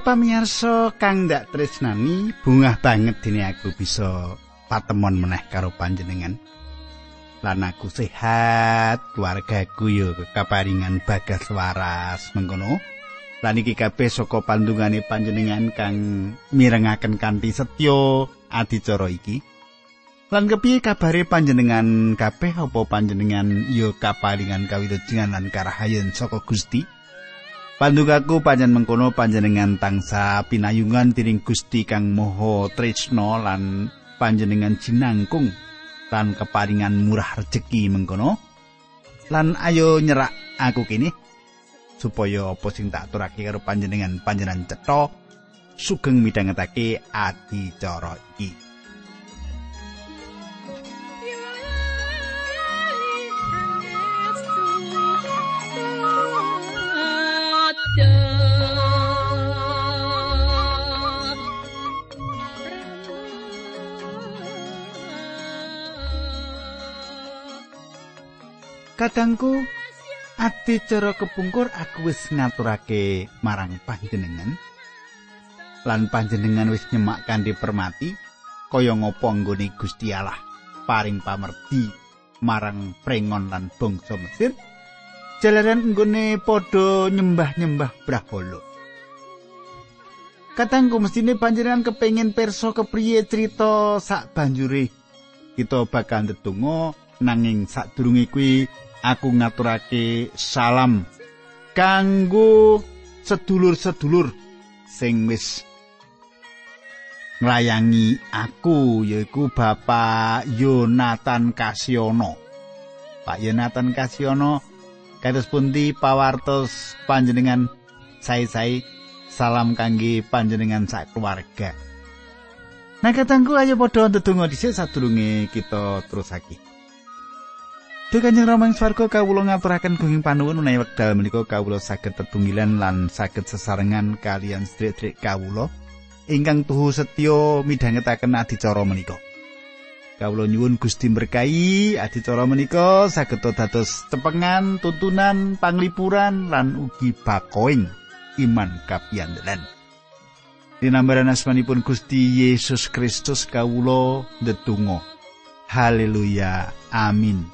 Para pamirsa kang ndak tresnani, bungah banget dene aku bisa patemon meneh karo panjenengan. Lan aku sehat, keluargaku yo kaparingan bagas waras mengkono. Lan iki kabeh saka pandungane panjenengan kang mirengaken kanthi setya adicara iki. Lan kepiye kabare panjenengan kabeh apa panjenengan yo kaparingan kawilujengan lan karahayen saka Gusti? Pandugaku panjen mengkono panjenengan tangsa pinayungan tiring Gusti Kang Moho Trisno lan panjenengan jinangkung lan keparingan murah rejeki mengkono. Lan ayo nyerak aku kini supaya apa sing tak aturake karo panjenengan panjenengan cetha sugeng midhangetake adicara iki. Kadangku ati cara kepungkur aku wis ngaturake marang panjenengan. Lan panjenengan wis nyemak kanthi permati kaya ngapa nggone Gusti Allah paring pamerdi marang prengon lan bangsa Mesir? Jalaran nggone padha nyembah-nyembah Brahala. Katangku mestine panjenengan kepengin perso kepriye cerita sak banjure? Kita bakal ndedonga nanging sadurunge kuwi aku ngaturake salam kanggo sedulur-sedulur sing wis nglayangi aku yaiku Bapak Yonatan Kasyono. Pak Yonatan Kasyono kados pundi pawartos panjenengan sae-sae salam kangge panjenengan sak keluarga. Nah katangku ayo padha ndedonga dhisik sadurunge kita terusake. Duh Kanjeng Rama ing swarga kawula ngaturaken gunging panuwun menawi wekdal menika kawula saged tetunggilan lan saged sesarengan kalian sedherek kawula ingkang tuhu setya midhangetaken adicara menika. Kawula nyuwun Gusti berkahi adicara menika saged dados tepengan, tuntunan, panglipuran lan ugi bakoing iman kapiyandenan. Dinambaran asmanipun Gusti Yesus Kristus kawula ndedonga. Haleluya. Amin.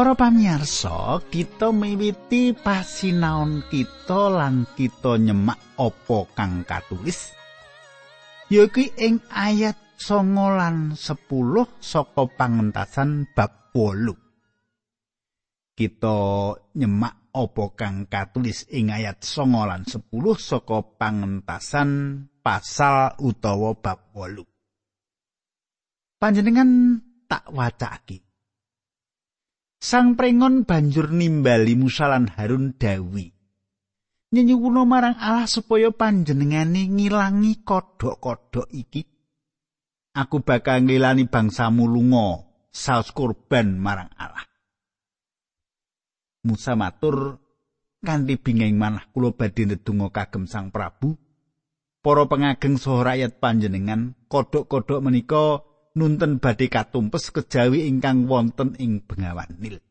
Para pamirsa, kita miwiti pasinaon kita lan kita nyemak apa kang katulis. Yaiku ing ayat 9 lan 10 saka pangentasan bab 8. Kita nyemak apa kang katulis ing ayat 9 lan 10 saka pangentasan pasal utawa bab 8. Panjenengan tak wacake. Sang prengon banjur nimbali Musa lan Harun dawi. Nyenyuwuna marang Allah supaya panjenengane ngilangi kodhok-kodhok iki. Aku bakal nglilani bangsamu lunga saus kurban marang Allah. Musa matur kanthi bingeng manah kula badhe ndedonga kagem Sang Prabu. Para pengageng saha rakyat panjenengan, kodhok-kodhok menika nunten badhe katumpes kejawi ingkang wonten ing Bengawan Nil.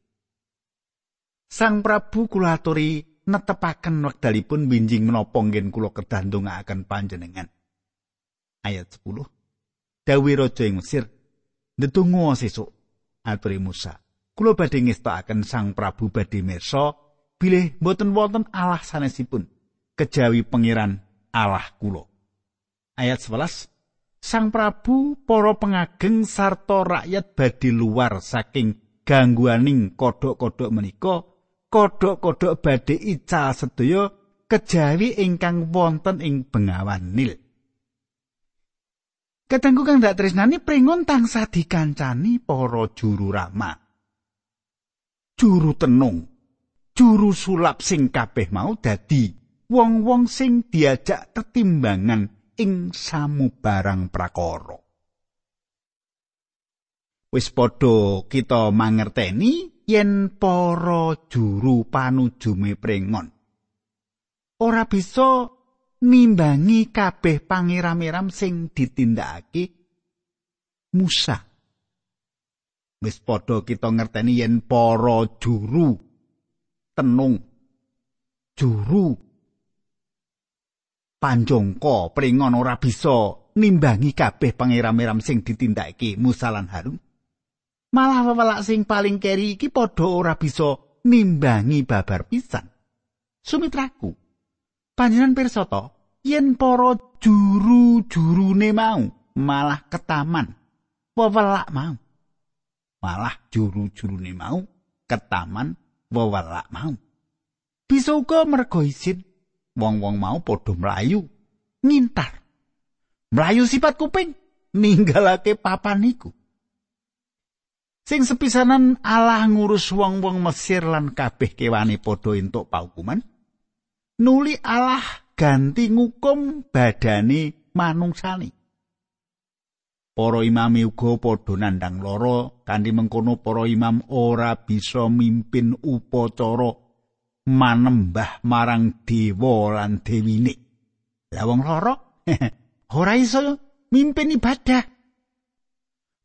Sang Prabu kula aturi netepaken wekdalipun binjing menapa ngen kula kedah ndongaaken panjenengan. Ayat 10. Dawi raja ing Mesir, "Ndedonga sesuk," aturi Musa. "Kula badhe ngestakaken Sang Prabu badhe mirsa bilih boten wonten Allah sanesipun kejawi pangeran Allah kula." Ayat 11. Sang Prabu para pengageng sarta rakyat badhe luar saking gangguaning kodhok-kodhok menika kodhok-kodhok badhe ical sedaya kejawi ingkang wonten ing Bengawan Nil. Katengku kang dak tresnani pringon tansah dikancani para juru rama. Juru tenung, juru sulap sing kabeh mau dadi wong-wong sing diajak tetimbangan ing samubarang prakara. wis padha kita mangerteni yen para juru panujume prengon ora bisa nimbangi kabeh pangeram-eram sing ditindakake Musa. Wis padha kita ngerteni yen para juru tenung juru panjongko pringon ora bisa nimbangi kabeh pangeram-eram sing ditindakake Musa lan Harun. Malah wewelak sing paling keri iki padha ora bisa nimbangi babar pisan. Sumitraku, panjenengan pirsa yen para juru-jurune mau malah ketaman wewelak mau malah juru-jurune mau ketaman wewelak mau bisa uga mergo isin wong-wong mau padha mlayu ngintar mlayu sifat kuping ninggalake papan iku sing sepisanan Allah ngurus wong-wong Mesir lan kabeh kewane padha entuk paukuman nuli Allah ganti ngukum badane manungsani. Para imam uga padha nandang lara kanthi mengkono para imam ora bisa mimpin upacara manembah marang dewa lan dewine. Lah wong lara ora iso mimpin ibadah.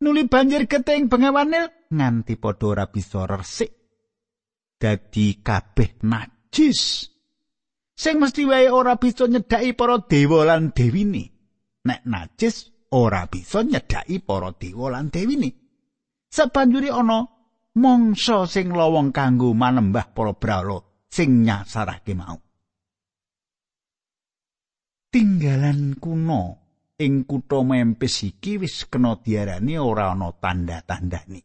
Nuli banjir geteng bengawane nganti padha ora bisa resik. Dadi kabeh najis. sing mesti wae ora bisa nyedhaki para dewa lan dewine nek najis ora bisa nyedhaki para dewa lan dewine sabanjuri ana mangsa sing lowong kanggo manembah para brahala sing nyasarake mau tinggalan kuno ing kutha Memphis iki wis kena diarani ora ana tanda-tandane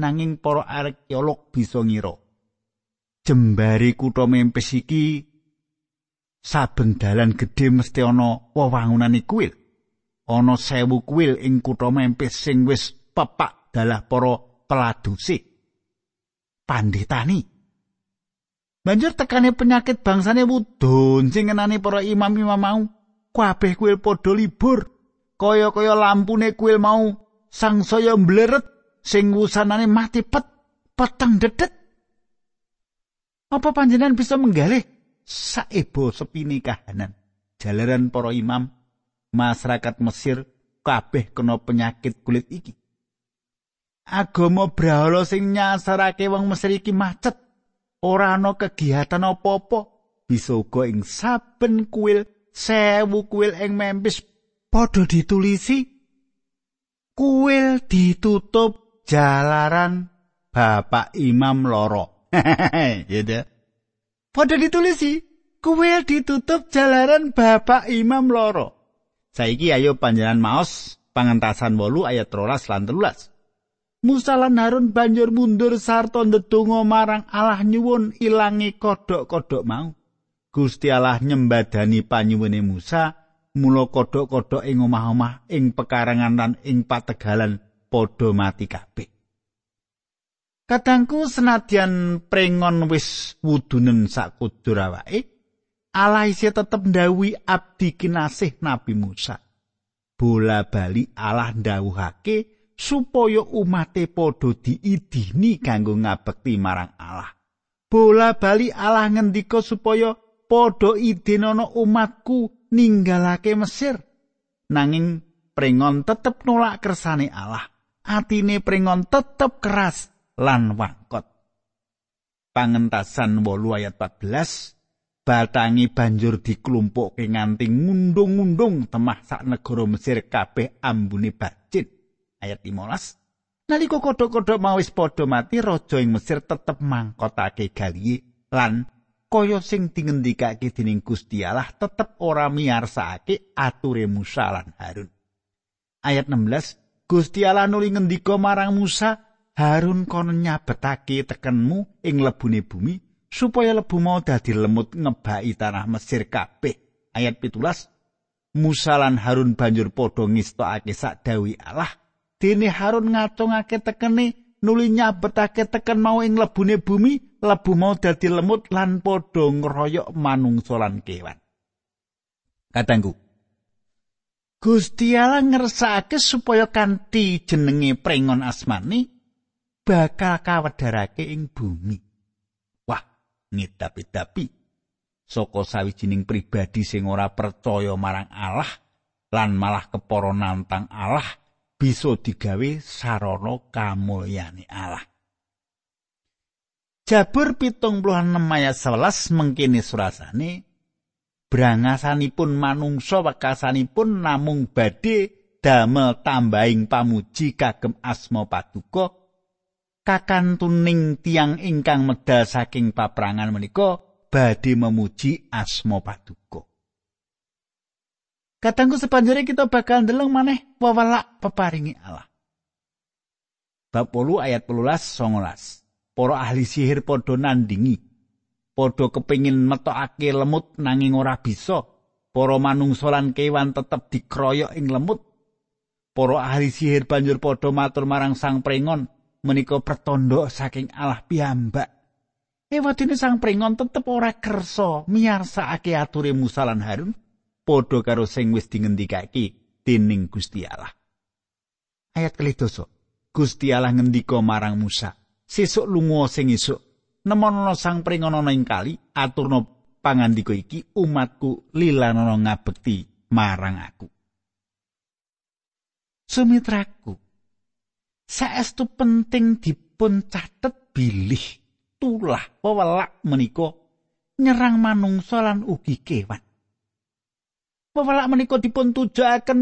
nanging para arkeolog bisa ngira jembari kutha Memphis iki saben dalan gedhe mesti ana wewangunane kuil. Ana sewu kuil ing kutha Memphis sing wis pepak dalah para peladuse. Panditani. Banjur tekane penyakit bangsane wudun sing ngenani para imam-imam mau. Kabeh kuil padha libur. Kaya-kaya lampune kuil mau sangsaya mbleret sing wusanane mati pet peteng dedet. Apa panjenengan bisa menggalih saebo sepini kahanan. Jalaran para imam masyarakat Mesir kabeh kena penyakit kulit iki. Agama brahala sing nyasarake wong Mesir iki macet. Ora ana kegiatan apa-apa. Bisa uga ing saben kuil sewu kuil ing Memphis padha ditulisi kuil ditutup jalaran Bapak Imam loro. gitu. Padha ditulisi, kuil ditutup jalaran Bapak Imam loro. Saiki ayo panjenengan maos pangentasan 8 ayat 13 lan 13. Musa lan Harun banjur mundur sarta ndedonga marang Allah nyuwun ilangi kodhok-kodhok mau. Gusti Allah nyembadani panyuwune Musa, mula kodhok-kodhok ing omah-omah ing pekarangan lan ing pategalan padha mati kabeh. Kadangku senadyan prengon wis wudunen sakudur awake, Allah isih tetep ndawi abdi kinasih Nabi Musa. Bola bali Allah ndawuhake supaya umate padha diidini kanggo ngabekti marang Allah. Bola bali Allah ngendika supaya padha idinono umatku ninggalake Mesir. Nanging prengon tetep nolak kersane Allah. Atine prengon tetep keras. lan wangkot. Pangentasan 8 ayat 14 batangi banjur diklumpukke nganti ngundung-undung temah sak negara Mesir kabeh ambune bacin. Ayat 15 Nalika kodhok-kodhok mau wis padha mati raja ing Mesir tetep mangkotake galiye lan kaya sing dingendikake dening Gusti Allah tetep ora miyarsake ature Musa lan Harun. Ayat 16 Gusti Allah nuli ngendika marang Musa Harun kono nyabetake tekenmu ing lebune bumi supaya lebu mau dadi lemut ngebaki tanah Mesir kabeh. Ayat 17. Musa lan Harun banjur padha ngistokake sak dawi Allah. Dene Harun ngacungake tekene nuli nyabetake teken mau ing lebune bumi, lebu mau dadi lemut lan padha ngeroyok manungsa lan kewan. Katanggu. Gusti Allah ngersakake supaya kanthi jenenge prengon asmani bakal kawedarake ing bumi. Wah, ngedapi-dapi saka sawijining pribadi sing ora percaya marang Allah lan malah kepara nantang Allah bisa digawe sarana kamulyane Allah. Jabur pitung puluhan ayat 11 mengkini surasane brangasanipun manungsa wekasanipun namung badhe damel tambahing pamuji kagem asma paduka kakantuning tiang ingkang medal saking paprangan menika badhe memuji asma paduka Katangku sepanjare kita bakal ndeleng maneh wewelak peparingi Allah. Bab 8 ayat 12 19. Para ahli sihir padha nandingi padha kepingin metokake lemut nanging ora bisa. Para manungsa lan kewan tetep dikroyok ing lemut. Para ahli sihir banjur padha matur marang Sang Prengon menika pertondo saking Allah piyambak. Ewadene Sang Prengon tetep ora kersa miyarsakake ature Musa lan Harun padha karo sing wis dingendikake dening Gusti Allah. Ayat kelidoso. Gusti Allah ngendika marang Musa, "Sesuk lunga sing esuk nemono sang pringana ing kali aturna pangandika iki umatku lilanono ngabekti marang aku sumitraku saestu penting dipun catet bilih tulah wewelak menika nyerang manungsa lan ugi kewan wewelak menika dipun tujuaken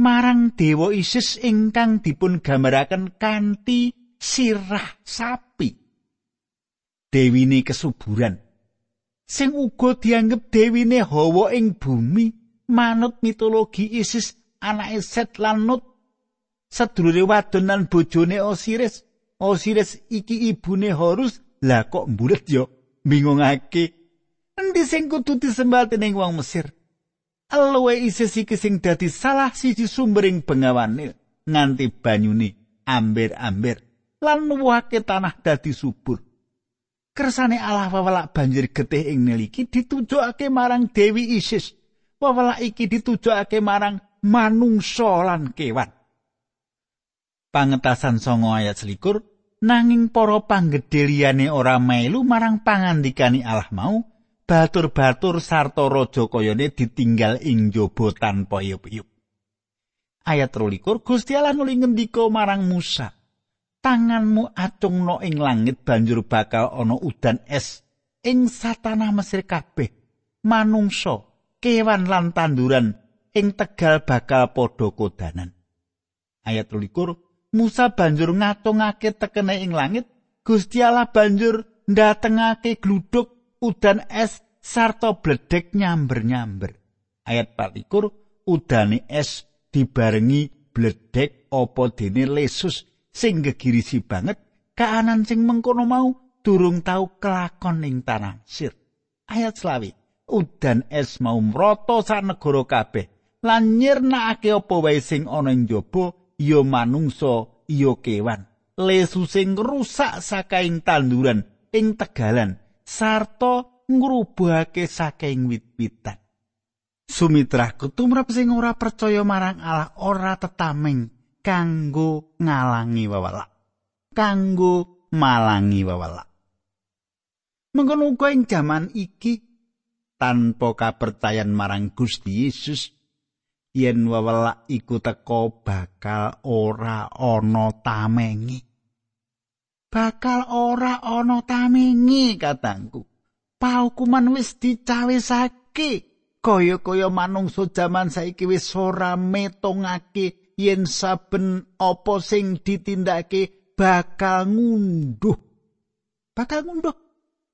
marang dewa Isis ingkang dipun gambaraken kanthi sirah sapi. Dewine kesuburan. Sing uga dianggep dewine hawa ing bumi manut mitologi Isis anake Set lan Nut. Sedulure wadon lan bojone Osiris. Osiris iki ibune Horus. Lah kok mbulet yo bingungake endi sing kudu disembah dening wong Mesir Alwe Isis iki sing dadi salah siji sumbering bengawane nganti banyune amber-amber lan nuwuhake tanah dadi subur kersane Allah wewelak banjir getih ing niliki ditujokake marang Dewi Isis. Wewelak iki ditujokake marang manungsa lan kewan. Pangetasan songo ayat selikur, nanging para panggedhe liyane ora melu marang pangandikani Allah mau, batur-batur sarta raja kayane ditinggal ing jaba tanpa yup-yup. Ayat 23 Gusti Allah nuli ngendika marang Musa, tanganmu acungno ing langit banjur bakal ana udan es ing satanah Mesir kabeh manungsa kewan lan tanduran ing tegal bakal padha kodanan ayat 23 Musa banjur ngatungake tekene ing langit Gusti Allah banjur ndatengake gluduk udan es sarta bledek nyamber-nyamber. Ayat 24 udane es dibarengi bledek apa dene lesus sing gegirisi banget kaanan sing mengkono mau durung tau kelakon ing tanah sir ayat selawi udan es mau mroto sak negara kabeh lan nyirnakake apa wae sing ana ing jaba ya manungsa ya kewan. Lesu sing rusak saking tanduran ing tegalan sarta ngrubuhake saking wit-witan. Sumitra kutumrap sing ora percaya marang Allah ora tetameng kanggo ngalangi wewelak. Kanggo malangi wewelak. Mengkono uga ing jaman iki tanpa kapercayan marang Gusti Yesus yen wewelak iku teka bakal ora ana tamengi bakal ora ana tamengi katangku. Paukuman wis dicawesake. Kaya-kaya manungsa jaman saiki wis ora metongake yen saben apa sing ditindakake bakal ngunduh. Bakal ngunduh?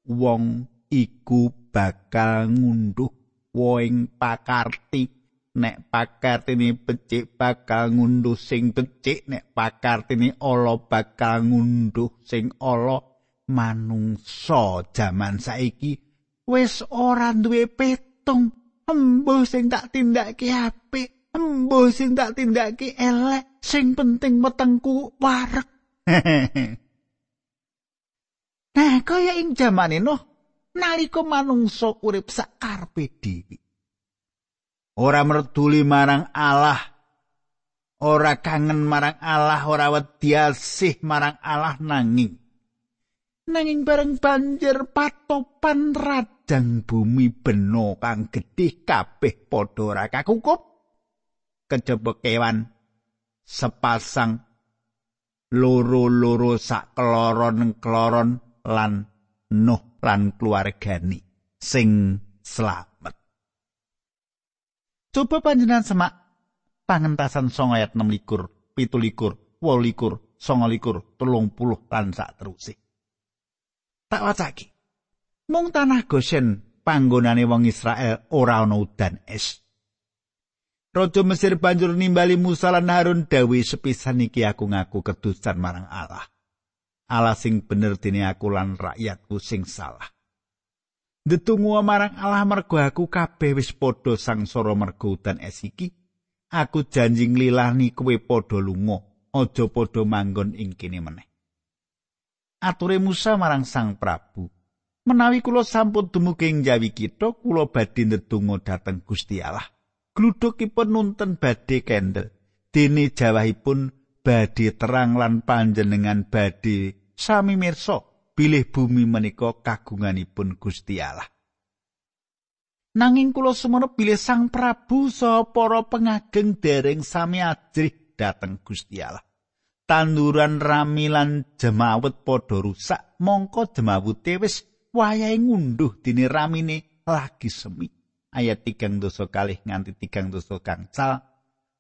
Wong iku bakal ngunduh. Woing pakarti nek pakartine becik bakal ngunduh sing becik nek pakartine ala bakal ngunduh sing ala manungsa. Jaman saiki wis ora duwe petung. Embuh sing tak tindakake apik embuh sing tak tindake elek sing penting wetengku warek nah kaya ing jamane noh nalika manungsa urip sakarepe dhewe ora merduli marang Allah. Ora kangen marang Allah ora wedi asih marang Allah nanging. Nanging bareng banjir patopan radang bumi beno kang gedhe kabeh padha ora kakukup. Kejaba kewan sepasang loro-loro sak kloron-kloron lan Nuh lan keluargani sing slamet. Coba panjenengan semak pangentasan song ayat 6 likur, pitu likur, wol likur, song likur, telung puluh lan sak terusé. Tak wacaki. Mung tanah Goshen panggonane wong Israel ora ana udan es. Raja Mesir banjur nimbali Musa lan Harun dawi sepisan iki aku ngaku kedusan marang Allah. Allah sing bener dene aku lan rakyatku sing salah. Detungu marang Allah mergo aku kabeh wis padha sangsara mergo udan es iki. Aku janji nglilani kowe padha lunga, aja padha manggon ing kene meneh. Ature Musa marang Sang Prabu, menawi kula sampun dumugi ing Jawi kita, kula badhe ndedonga dhateng Gusti Allah. gludukipun nunten badhe kendel dene jawahipun badhe terang lan panjenengan badhe sami mirsa bilih bumi menika kagunganipun Gusti Allah. Nanging kula semono bilih Sang Prabu saha para pengageng dereng sami ajrih dhateng Gusti Allah. Tanduran rami lan jemawut padha rusak mongko jemawute wis wayahe ngunduh dene ramine lagi semi. Ayat tigang dosa kalih nganti tigang dosa kangcal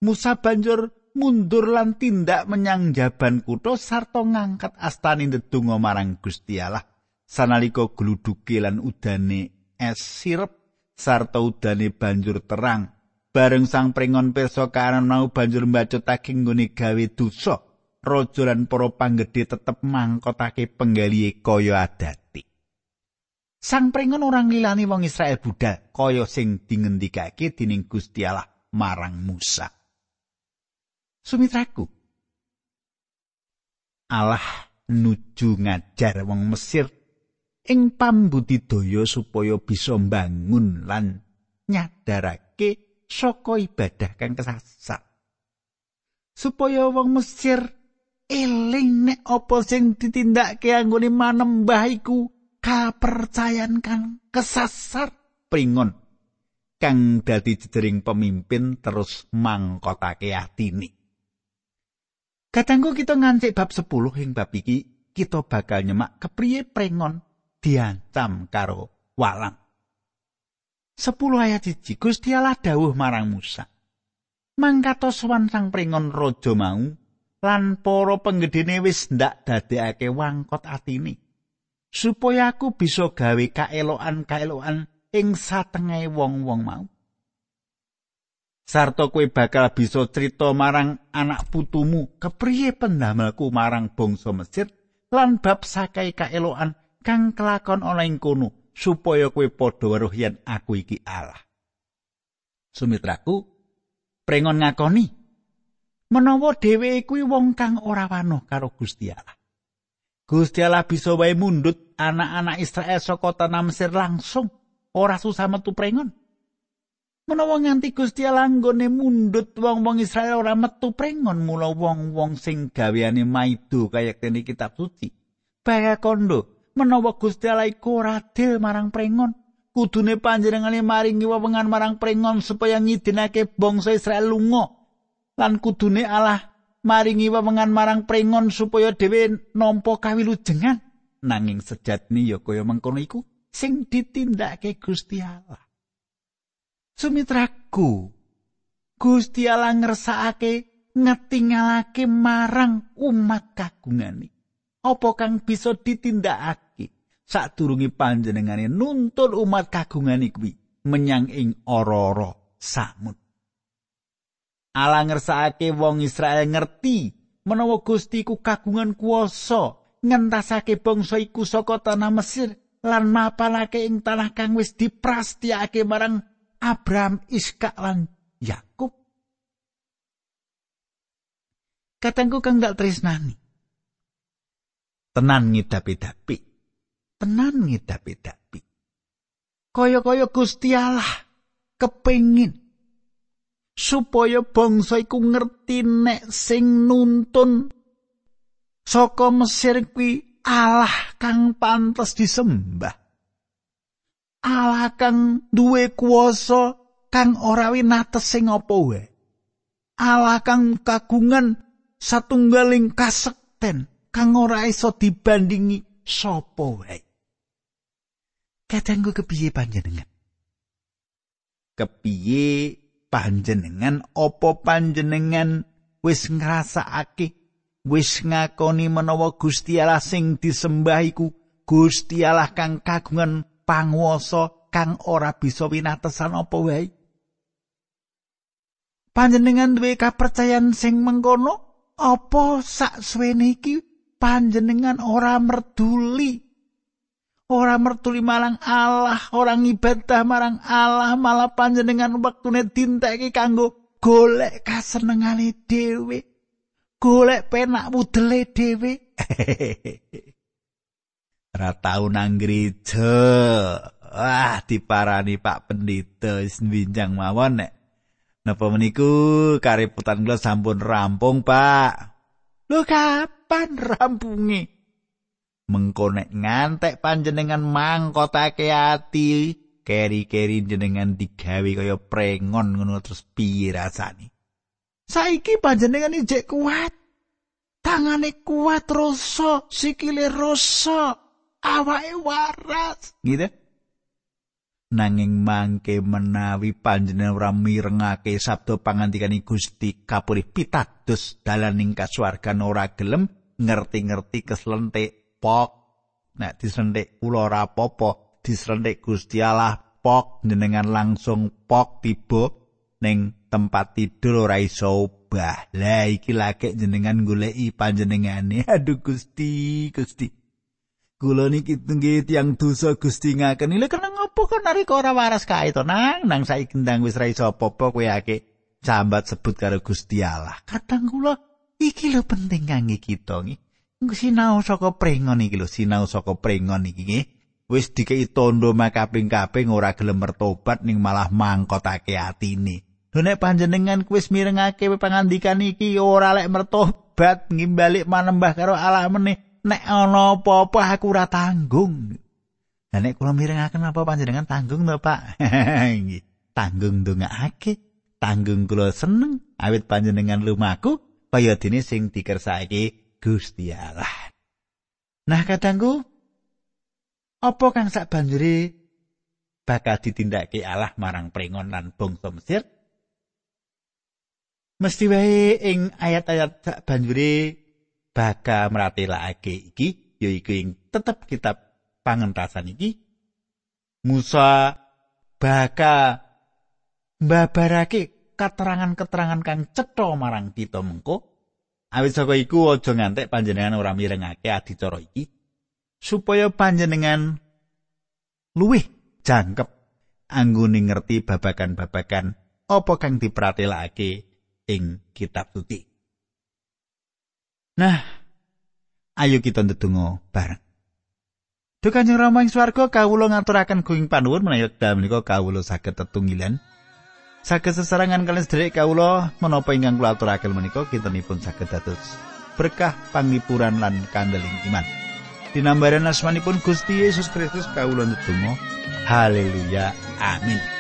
Musa banjur mundur lan tindak menyang jaban kutha sarta ngangkat astani ndedonga marang Gusti Allah. Sanalika gluduke lan udane es sirep sarta udane banjur terang. Bareng sang pringon pirsa karan mau banjur mbacutake nggone gawe dosa raja lan para panggedhe tetep mangkotake penggalihe kaya adati. Sang pringon orang lilani wong Israel budal kaya sing dingendikake dening Gusti Allah marang Musa. Sumitraku. Allah nuju ngajar wong Mesir ing pambudidaya supaya bisa mbangun lan nyadarake saka ibadah kang kesasar. Supaya wong Mesir eling nek apa sing ditindakake anggone manembah iku kapercayan kang kesasar pringon kang dadi jedering pemimpin terus mangkotake atine. Kadangku kita ngancik bab 10 ing bab iki kita bakal nyemak kepriye pringon diancam karo walang. 10 ayat siji Gusti Allah dawuh marang Musa. Mangkato sowan sang pringon raja mau lan para penggedene wis ndak dadekake wangkot atine. supaya aku bisa gawe kaelokan-kaelokan ing satengahe wong-wong mau. Sarto kowe bakal bisa cerita marang anak putumu kepriye pendamelku marang bangsa Mesir lan bab sakai kaelokan kang kelakon ana ing kono supaya kowe padha weruh yen aku iki Allah. Sumitraku, prengon ngakoni menawa dheweke kuwi wong kang ora wanuh karo Gusti Allah. Gusti Allah bisa wae mundut anak-anak Israel saka tanah Mesir langsung ora susah metu prengon. Menawa nganti Gusti Allah nggone mundut wong-wong Israel ora metu prengon mula wong-wong sing gaweane maido kaya kene kitab suci. Baya kondo menawa Gusti Allah iku adil marang prengon. Kudune panjenengane maringi wewengan marang prengon supaya ngidinake bangsa Israel lunga. Lan kudune Allah maringi wewengan marang prengon supaya dhewe nampa kawilujengan nanging sejatine ya kaya mengkono iku sing ditindakake Gusti Allah Sumitraku Gusti Allah ngersakake ngetingalake marang umat kagungane. Apa kang bisa ditindakake? Sadurunge panjenengane nuntun umat kagungane kuwi menyang ing ora-ora samud Allah ngersakake wong Israel ngerti menawa Gusti ku kagungan kuasa ngentasake bangsa iku saka tanah Mesir lan mapalake ing tanah kang wis diprastiake marang Abraham, Iskak lan Yakub. Katengku kang dak tresnani. Tenan ngidapi-dapi. Tenan ngidapi-dapi. Kaya-kaya Gusti Allah kepengin supaya bangsa iku ngerti nek sing nuntun saka Mesir kuwi Allah kang pantes disembah. Allah kang duwe kuasa kang ora winates sing apa wae. Allah kang kagungan satunggaling kasekten kang ora iso dibandingi sapa wae. Kadangku kepiye panjenengan? Kepiye panjenengan opo panjenengan wis ngrasakake wis ngakoni menawa Gusti Allah sing disembah iku Gusti Allah kang kagungan panguwasa kang ora bisa winatesan apa wae panjenengan duwe kapercayan sing mengkono apa sak suwene iki panjenengan ora merduli ora mertuli marang Allah, ora ngibadah marang Allah, malah panjenengan wektune dintekke kanggo golek kasenengane dhewe. Golek penak mudele dhewe. Ora tau nang gereja. Wah, diparani Pak Pendeta wis mbinjang mawon nek napa meniku kariputan kula sampun rampung, Pak. Lho kapan rampunge? mengko nek ngantek panjenengan mangkotake ati keri-keri jenengan digawe kaya prengon ngono terus piye rasane saiki panjenengan ijek kuat tangane kuat rasa sikile rasa awake waras. Gitu nanging mangke menawi panjenengan ora mirengake sabda pangandikan Gusti kapurih pitados dalaning kasuwargan ora gelem ngerti-ngerti keslentik pok. Nek disentik kula ora apa-apa disentik Gusti Allah pok jenengan langsung pok tiba ning tempat tidur ora iso obah. Lah iki lagi jenengan goleki panjenengane. Aduh Gusti Gusti kula niki tengge tiyang dosa Gusti ngaken. Lha kena ngopo kok narik ora waras kae to? Nang nang saiki ndang wis ra iso apa-apa kowe akeh jambat sebut karo Gusti Allah. Kadang kula iki lho penting kangge kita nggih sinau saka prengon iki lho sinau saka prengon iki nggih wis dikei tondo makaping-kaping ora gelem mertobat ning malah mangkotake atine. Lho nek panjenengan wis mirengake pangandikan iki ora lek mertobat ngimbalik manembah karo Allah meneh nek ana apa-apa aku ora tanggung Lah nek kula mirengaken apa panjenengan tanggung to, Pak? Nggih. tanggung ndongaake, tanggung kula seneng awit panjenengan lumaku kaya dene sing dikersake Gusti Allah. Nah, kadangku apa kang sak banjuri bakal ditindakake Allah marang prengon lan bangsa Mesir? Mesti wae ing ayat-ayat sak banjuri bakal meratelake iki yaiku ing tetep kitab pangentasan iki. Musa bakal mbabarake keterangan-keterangan kang cetha marang kita mengko. Awit saka iku aja ngantek panjenengan ora mirengake adicara iki supaya panjenengan luwih jangkep. Anggone ngerti babagan-babagan apa kang dipratelake ing kitab suci. Nah, ayo kita ndedonga bareng. Duh Kanjeng Rama ing swarga kawula ngaturaken kuing panuwun menawi dalem menika kawula saged tetunggilan Saged sesarangan kalian sederek kawula menapa ingkang kula aturaken menika kintenipun saged dados berkah panglipuran lan kandeling iman. Dinambaran asmanipun Gusti Yesus Kristus kawula ndedonga. Haleluya. Amin.